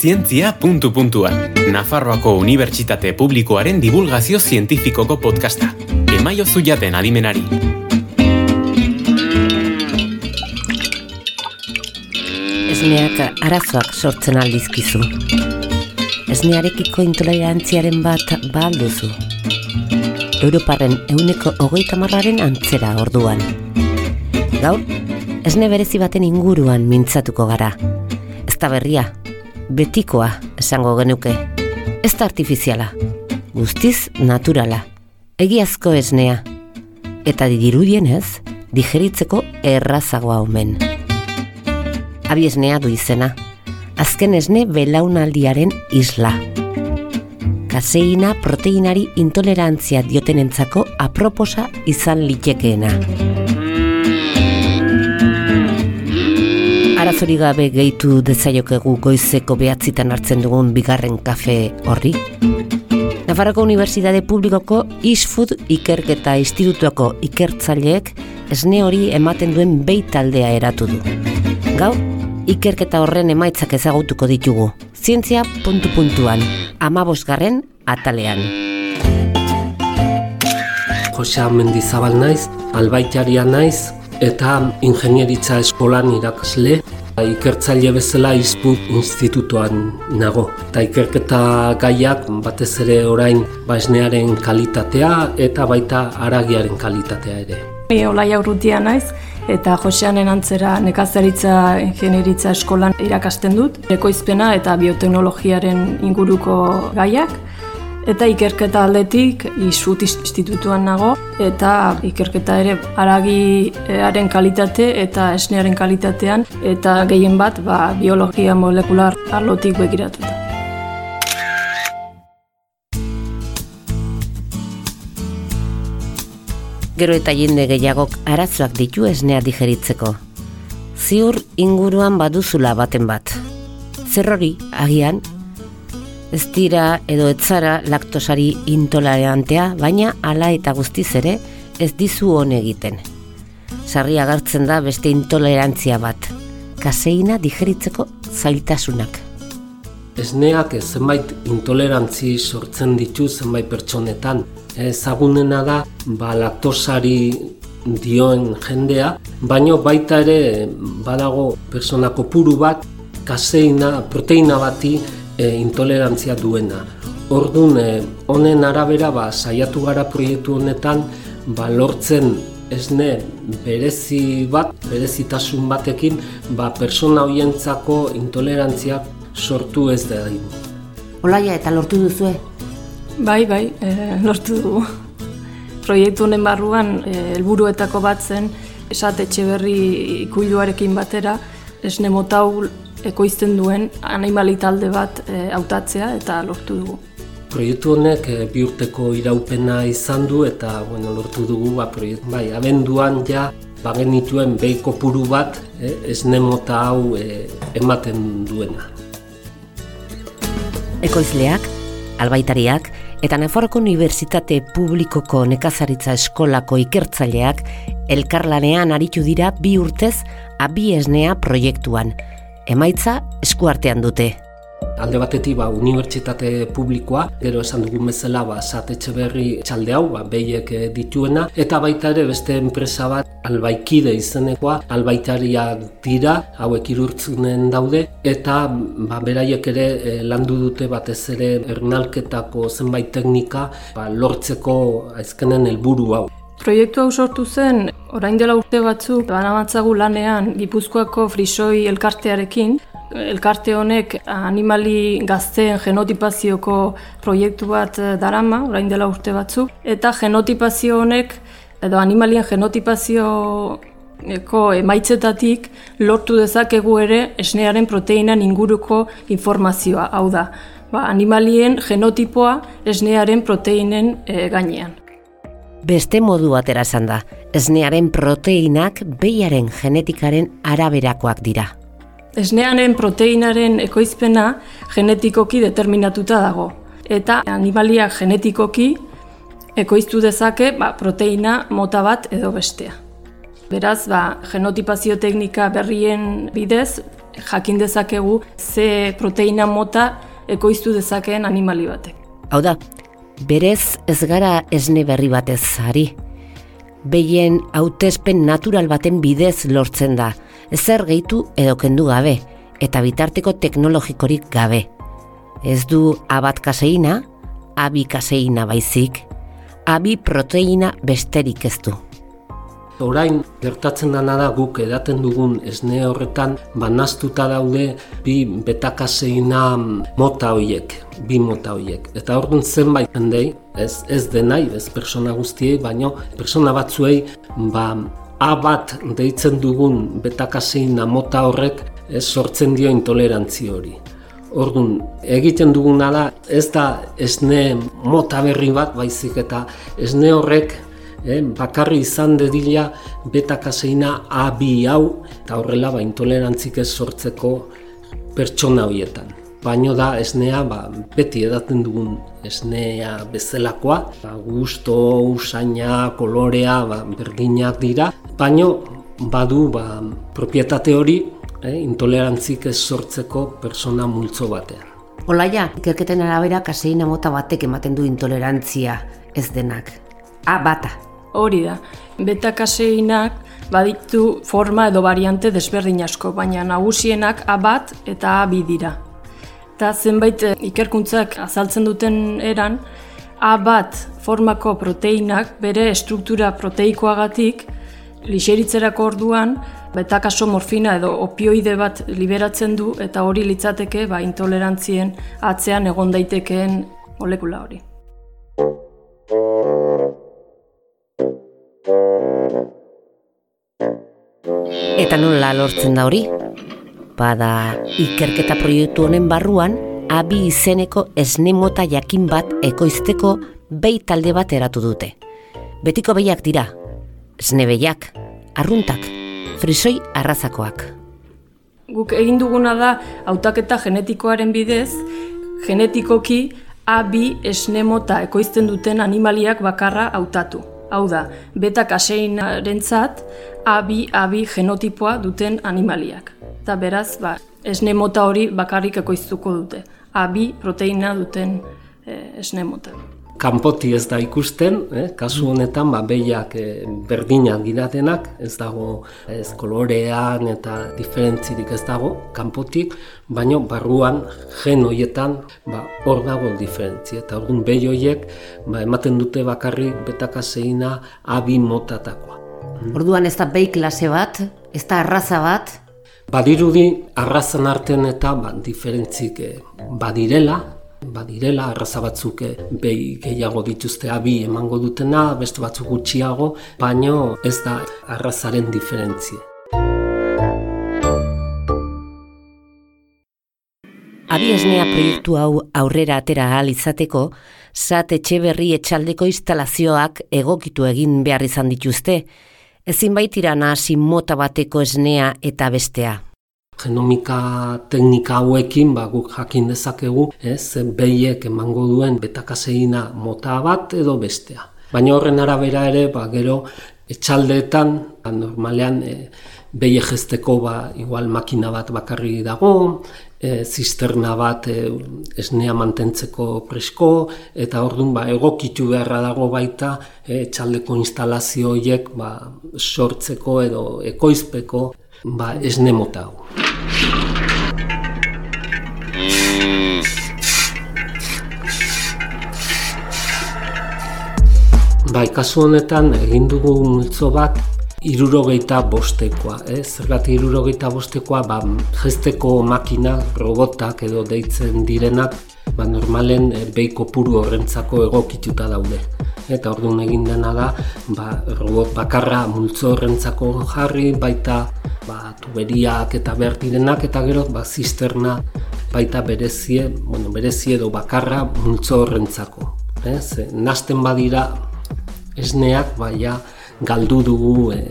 zientzia puntu puntuan. Nafarroako Unibertsitate Publikoaren divulgazio zientifikoko podcasta. Emaio zuiaten adimenari. Esneak arazoak sortzen aldizkizu. Esnearekiko intolerantziaren bat balduzu. Europarren euneko hogeita marraren antzera orduan. Gaur, esne berezi baten inguruan mintzatuko gara. Ez da berria, betikoa esango genuke. Ez da artifiziala, guztiz naturala, egiazko esnea. Eta dirudienez, digeritzeko errazagoa omen. Abi esnea du izena, azken esne belaunaldiaren isla. Kaseina proteinari intolerantzia diotenentzako aproposa izan litekeena. Arazori gabe gehitu dezaiokegu goizeko behatzitan hartzen dugun bigarren kafe horri. Nafarroko Unibertsitate Publikoko Isfood Ikerketa Institutuako ikertzaileek esne hori ematen duen behi taldea eratu du. Gaur, ikerketa horren emaitzak ezagutuko ditugu. Zientzia puntu puntuan, amabosgarren atalean. Josea Mendizabal naiz, albaitaria naiz, eta ingenieritza eskolan irakasle, ikertzaile bezala izput institutuan nago. Eta ikerketa gaiak batez ere orain baisnearen kalitatea eta baita aragiaren kalitatea ere. Ni Olaia Urrutia naiz eta Joseanen antzera nekazaritza ingenieritza eskolan irakasten dut, ekoizpena eta bioteknologiaren inguruko gaiak eta ikerketa aldetik isut institutuan nago eta ikerketa ere aragiaren kalitate eta esnearen kalitatean eta gehien bat ba, biologia molekular arlotik begiratuta. Gero eta jende gehiagok arazoak ditu esnea digeritzeko. Ziur inguruan baduzula baten bat. Zer agian, ez dira edo etzara laktosari intolerantea, baina hala eta guztiz ere ez dizu hon egiten. Sarri agartzen da beste intolerantzia bat, kaseina digeritzeko zailtasunak. Esneak zenbait intolerantzi sortzen ditu zenbait pertsonetan. Ezagunena da ba, laktosari dioen jendea, baino baita ere badago persona kopuru bat kaseina, proteina bati e, intolerantzia duena. Ordun e, honen arabera ba, saiatu gara proiektu honetan ba, lortzen esne berezi bat, berezitasun batekin, ba, persona hoientzako intolerantziak sortu ez da. Olaia eta lortu duzue? Bai, bai, e, lortu dugu. Proiektu honen barruan e, helburuetako bat zen esatetxe berri ikuiluarekin batera esne motau ekoizten duen animali talde bat hautatzea eta lortu dugu. Proiektu honek e, bi urteko iraupena izan du eta bueno, lortu dugu ba, proiektu, bai, abenduan ja bagenituen behi kopuru bat e, esne mota hau ematen duena. Ekoizleak, albaitariak eta Nafarroko Unibertsitate Publikoko Nekazaritza Eskolako ikertzaileak elkarlanean aritu dira bi urtez abi esnea proiektuan. Emaitza eskuartean dute. Alde batetik ba, unibertsitate publikoa, gero esan dugun bezala ba, satetxe berri txalde hau, ba, behiek dituena, eta baita ere beste enpresa bat albaikide izenekoa, albaitaria dira, hauek irurtzunen daude, eta ba, beraiek ere e, landu dute batez ere ernalketako zenbait teknika ba, lortzeko aizkenen helburu hau. Proiektu hau sortu zen, orain dela urte batzuk, banamatzagu lanean Gipuzkoako frisoi elkartearekin, elkarte honek animali gazteen genotipazioko proiektu bat darama, orain dela urte batzuk, eta genotipazio honek, edo animalien genotipazioko emaitzetatik lortu dezakegu ere esnearen proteinan inguruko informazioa, hau da, ba, animalien genotipoa esnearen proteinen e, gainean. Beste modu atera da, esnearen proteinak behiaren genetikaren araberakoak dira. Esnearen proteinaren ekoizpena genetikoki determinatuta dago. Eta animalia genetikoki ekoiztu dezake ba, proteina mota bat edo bestea. Beraz, ba, genotipazio teknika berrien bidez, jakin dezakegu ze proteina mota ekoiztu dezakeen animali batek. Hau da, berez ez gara esne berri batez ari. Behien hautespen natural baten bidez lortzen da, ezer gehitu edo kendu gabe, eta bitarteko teknologikorik gabe. Ez du abat kaseina, abi kaseina baizik, abi proteina besterik ez du. Orain gertatzen dana da guk edaten dugun esne horretan banaztuta daude bi betakaseina mota hoiek, bi mota hoiek. Eta orduan zenbait jendei, ez ez denai, ez persona guztiei, baino persona batzuei ba A bat deitzen dugun betakaseina mota horrek ez sortzen dio intolerantzi hori. Orduan, egiten duguna da, ez da esne mota berri bat, baizik eta esne horrek eh, bakarri izan dedila beta-kaseina A2 hau eta horrela ba, intolerantzik ez sortzeko pertsona horietan. Baino da esnea ba, beti edaten dugun esnea bezalakoa, ba, gusto, usaina, kolorea, ba, berdinak dira, baino badu ba, propietate hori eh, intolerantzik ez sortzeko persona multzo batean. Olaia, ikerketen arabera kaseina mota batek ematen du intolerantzia ez denak. A bata. Hori da, beta-kaseinak baditu forma edo variante desberdin asko, baina nagusienak A bat eta A bi dira. Eta zenbait eh, ikerkuntzak azaltzen duten eran, A bat formako proteinak bere estruktura proteikoagatik lixeritzerako orduan betakaso morfina edo opioide bat liberatzen du eta hori litzateke ba, intolerantzien atzean egon daitekeen molekula hori. Eta nola lortzen da hori? Bada, ikerketa proiektu honen barruan, abi izeneko esnemota jakin bat ekoizteko behi talde bat eratu dute. Betiko behiak dira, esne behiak, arruntak, frisoi arrazakoak. Guk egin duguna da hautaketa genetikoaren bidez, genetikoki abi esnemota ekoizten duten animaliak bakarra hautatu. Hau da, beta kaseinaren zat, abi, abi genotipoa duten animaliak. Eta beraz, ba, esne mota hori bakarrik ekoiztuko dute. Abi proteina duten eh, esne mota kanpoti ez da ikusten, eh? kasu honetan ba, behiak eh, berdinak diratenak, ez dago ez kolorean eta diferentzirik ez dago kanpotik, baino barruan gen hoietan ba, hor dago diferentzi. Eta orduan behi hoiek ba, ematen dute bakarrik betakaseina abi motatakoa. Orduan ez da behi klase bat, ez da arraza bat, Badirudi arrazan artean eta ba, diferentzik eh, badirela, badirela, arraza batzuk eh, behi gehiago dituzte abi emango dutena, beste batzuk gutxiago, baino ez da arrazaren diferentzie. Abi esnea proiektu hau aurrera atera ahal izateko, zat etxe berri etxaldeko instalazioak egokitu egin behar izan dituzte, ezin baitira nahasi mota bateko esnea eta bestea genomika teknika hauekin ba, guk jakin dezakegu, ez, behiek emango duen betakaseina mota bat edo bestea. Baina horren arabera ere, ba, gero, etxaldeetan, ba, normalean, e, behi egezteko ba, igual makina bat bakarri dago, e, zisterna bat e, esnea mantentzeko presko, eta orduan ba, egokitu beharra dago baita e, etxaldeko instalazio horiek ba, sortzeko edo ekoizpeko ba, esne mota hau. Bai, kasu honetan egin dugu multzo bat irurogeita bostekoa, eh? zergatik irurogeita bostekoa, ba, gesteko makina, robotak edo deitzen direnak, ba, normalen e, beiko puru horrentzako egokituta daude. Eta orduan egin dena da, ba, robot bakarra multzo horrentzako jarri, baita ba, tuberiak eta behar direnak, eta gero ba, zisterna baita berezie, bueno, berezie edo bakarra multzo horrentzako. Eh? nasten badira esneak baia galdu dugu e,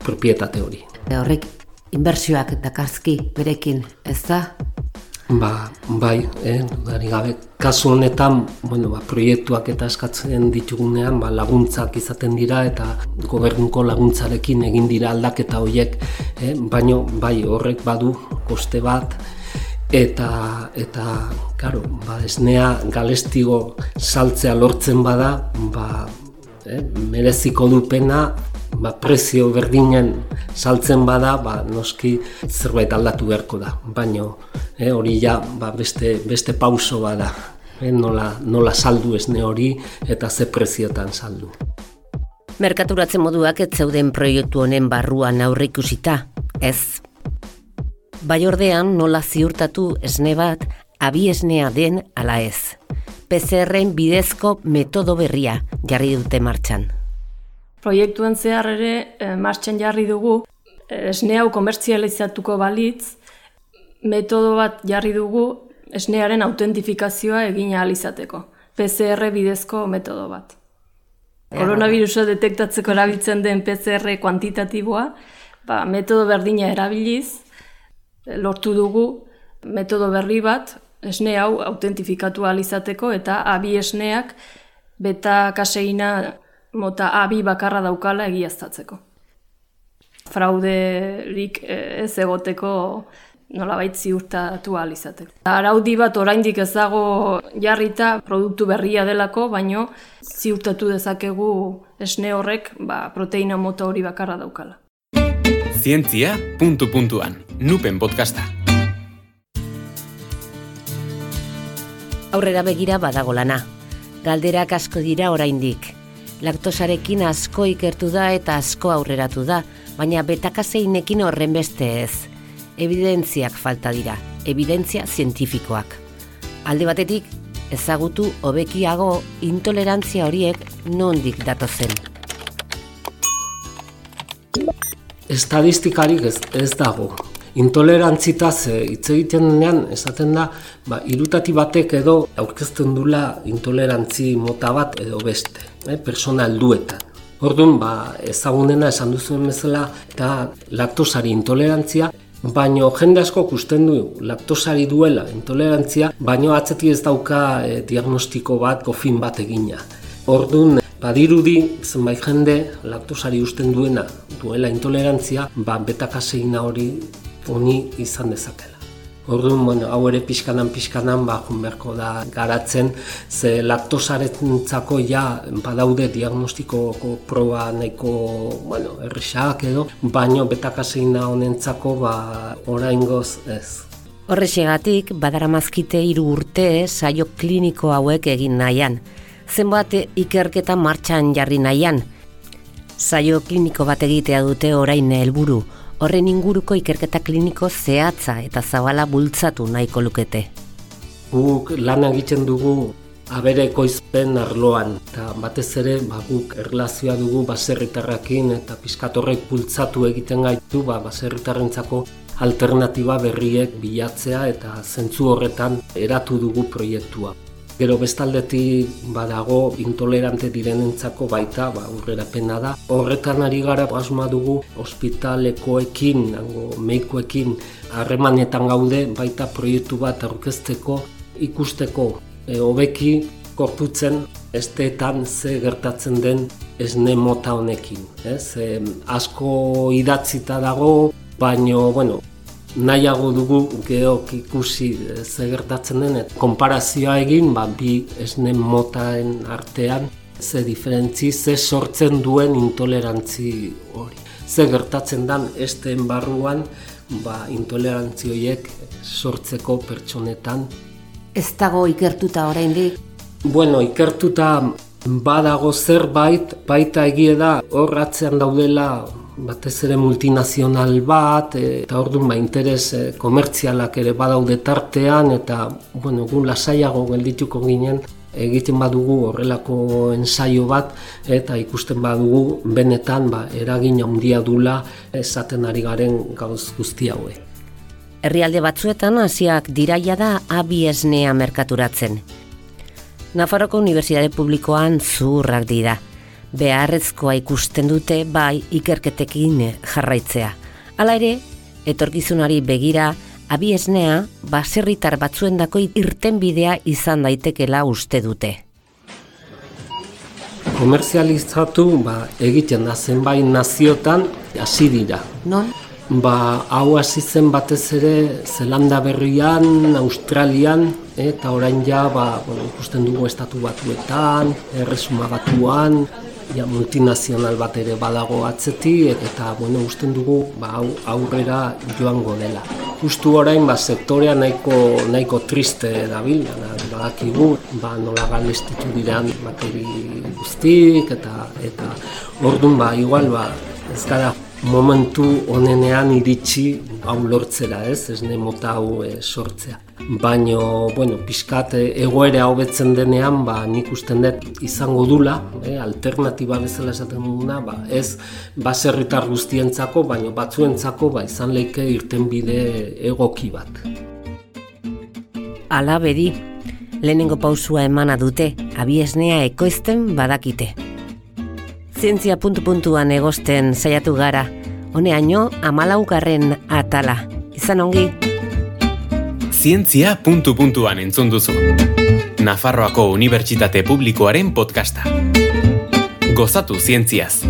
propietate hori. E horrek inbertsioak eta berekin, ez da? Ba, bai, eh, gabe, kasu honetan, bueno, ba, proiektuak eta eskatzen ditugunean, ba, laguntzak izaten dira eta gobernuko laguntzarekin egin dira aldaketa horiek, eh, baino, bai, horrek badu koste bat, eta, eta, karo, ba, esnea galestigo saltzea lortzen bada, ba, eh, mereziko dupena ba, prezio berdinen saltzen bada, ba, noski zerbait aldatu beharko da. Baino eh, hori ja ba, beste, beste pauso bada, eh, nola, nola saldu esne hori eta ze preziotan saldu. Merkaturatzen moduak ez zeuden proiektu honen barruan aurre ikusita, ez. Bai ordean nola ziurtatu esne bat, abi esnea den ala ez. PCR-en bidezko metodo berria jarri dute martxan proiektuen zehar ere e, martxan jarri dugu, esne hau komertzializatuko balitz, metodo bat jarri dugu esnearen autentifikazioa egin ahal izateko. PCR bidezko metodo bat. Koronavirusa detektatzeko erabiltzen den PCR kuantitatiboa, ba, metodo berdina erabiliz, lortu dugu metodo berri bat, esne hau autentifikatu izateko eta abi esneak beta kaseina mota abi bakarra daukala egiaztatzeko. Frauderik eh, ez egoteko nolabait ziurtatu ahal izateko. Araudi bat oraindik ez dago jarrita produktu berria delako, baino ziurtatu dezakegu esne horrek ba, proteina mota hori bakarra daukala. Zientzia puntu puntuan, nupen podcasta. Aurrera begira badago lana. Galderak asko dira oraindik laktosarekin asko ikertu da eta asko aurreratu da, baina betakaseinekin horren beste ez. Evidentziak falta dira, evidentzia zientifikoak. Alde batetik, ezagutu hobekiago intolerantzia horiek nondik datozen. Estadistikarik ez, ez dago, intolerantzitaz hitz egiten denean esaten da ba, irutati batek edo aurkezten dula intolerantzi mota bat edo beste, eh, persona helduetan. Orduan, ba, ezagunena esan duzuen bezala eta laktosari intolerantzia, baino jende asko kusten du laktosari duela intolerantzia, baino atzeti ez dauka eh, diagnostiko bat, kofin bat egina. Orduan, Badirudi, zenbait jende, laktosari usten duena duela intolerantzia, ba, betakaseina hori honi izan dezakela. Orduan, bueno, hau ere pixkanan pixkanan ba beharko da garatzen ze laktosarentzako ja badaude diagnostikoko proba nahiko, bueno, errixak edo, baino betakaseina honentzako ba oraingoz ez. Horrexegatik badaramazkite hiru urte saio kliniko hauek egin nahian. Zenbat ikerketa martxan jarri nahian. Saio kliniko bat egitea dute orain helburu horren inguruko ikerketa kliniko zehatza eta zabala bultzatu nahiko lukete. Guk lan egiten dugu abere koizpen arloan, eta batez ere ba, guk erlazioa dugu baserritarrakin eta piskatorrek bultzatu egiten gaitu ba, baserritarrentzako alternatiba berriek bilatzea eta zentzu horretan eratu dugu proiektua. Gero bestaldetik badago intolerante direnentzako baita ba, urrera pena da. Horretan ari gara asma dugu ospitalekoekin, meikoekin harremanetan gaude baita proiektu bat aurkezteko ikusteko e, hobeki korputzen esteetan ze gertatzen den esne mota honekin. Ez? E, asko idatzita dago, baino, bueno, nahiago dugu geok ikusi eh, ze gertatzen den eta konparazioa egin ba, bi esne motaen artean ze diferentzi, ze sortzen duen intolerantzi hori. Ze gertatzen dan esteen barruan ba, intolerantzi horiek sortzeko pertsonetan. Ez dago ikertuta oraindik? Bueno, ikertuta badago zerbait, baita egie da hor atzean daudela batez ere multinazional bat, e, eta orduan ba, interes e, komertzialak ere badaude tartean, eta bueno, gu lasaiago geldituko ginen, egiten badugu horrelako ensaio bat, eta ikusten badugu benetan ba, eragin handia dula esaten ari garen gauz guzti haue. Herrialde batzuetan hasiak diraia da abi esnea merkaturatzen. Nafarroko Unibertsitate Publikoan zurrak dira beharrezkoa ikusten dute bai ikerketekin jarraitzea. Hala ere, etorkizunari begira abiesnea baserritar batzuendako irtenbidea izan daitekela uste dute. Komerzializatu ba, egiten da zenbait naziotan hasi dira. Non? Ba, hau hasi zen batez ere Zelanda berrian, Australian, eta orain ja, ba, bueno, ikusten dugu estatu batuetan, erresuma batuan, ja, multinazional bat ere badago atzetik, eta, bueno, usten dugu, ba, aurrera joango dela. Justu orain, ba, sektorea nahiko, nahiko triste dabil, badakigu, ba, nola galestitu diran bateri guztik, eta, eta, orduan, ba, igual, ba, ez gara, momentu onenean iritsi hau lortzera, ez, ez ne mota hau e, sortzea. Baino, bueno, pixkat eh, egoera hobetzen denean, ba, nik usten dut izango dula, e, alternatiba bezala esaten duguna, ba, ez baserritar guztientzako, baino batzuentzako ba, izan leike irten bide egoki bat. Ala bedi, lehenengo pausua emana dute, abiesnea ekoizten badakite zientzia puntu-puntuan egosten saiatu gara. Honeaino, amalaugarren atala. Izan ongi? Zientzia puntu-puntuan entzun duzu. Nafarroako Unibertsitate Publikoaren podcasta. Gozatu zientziaz.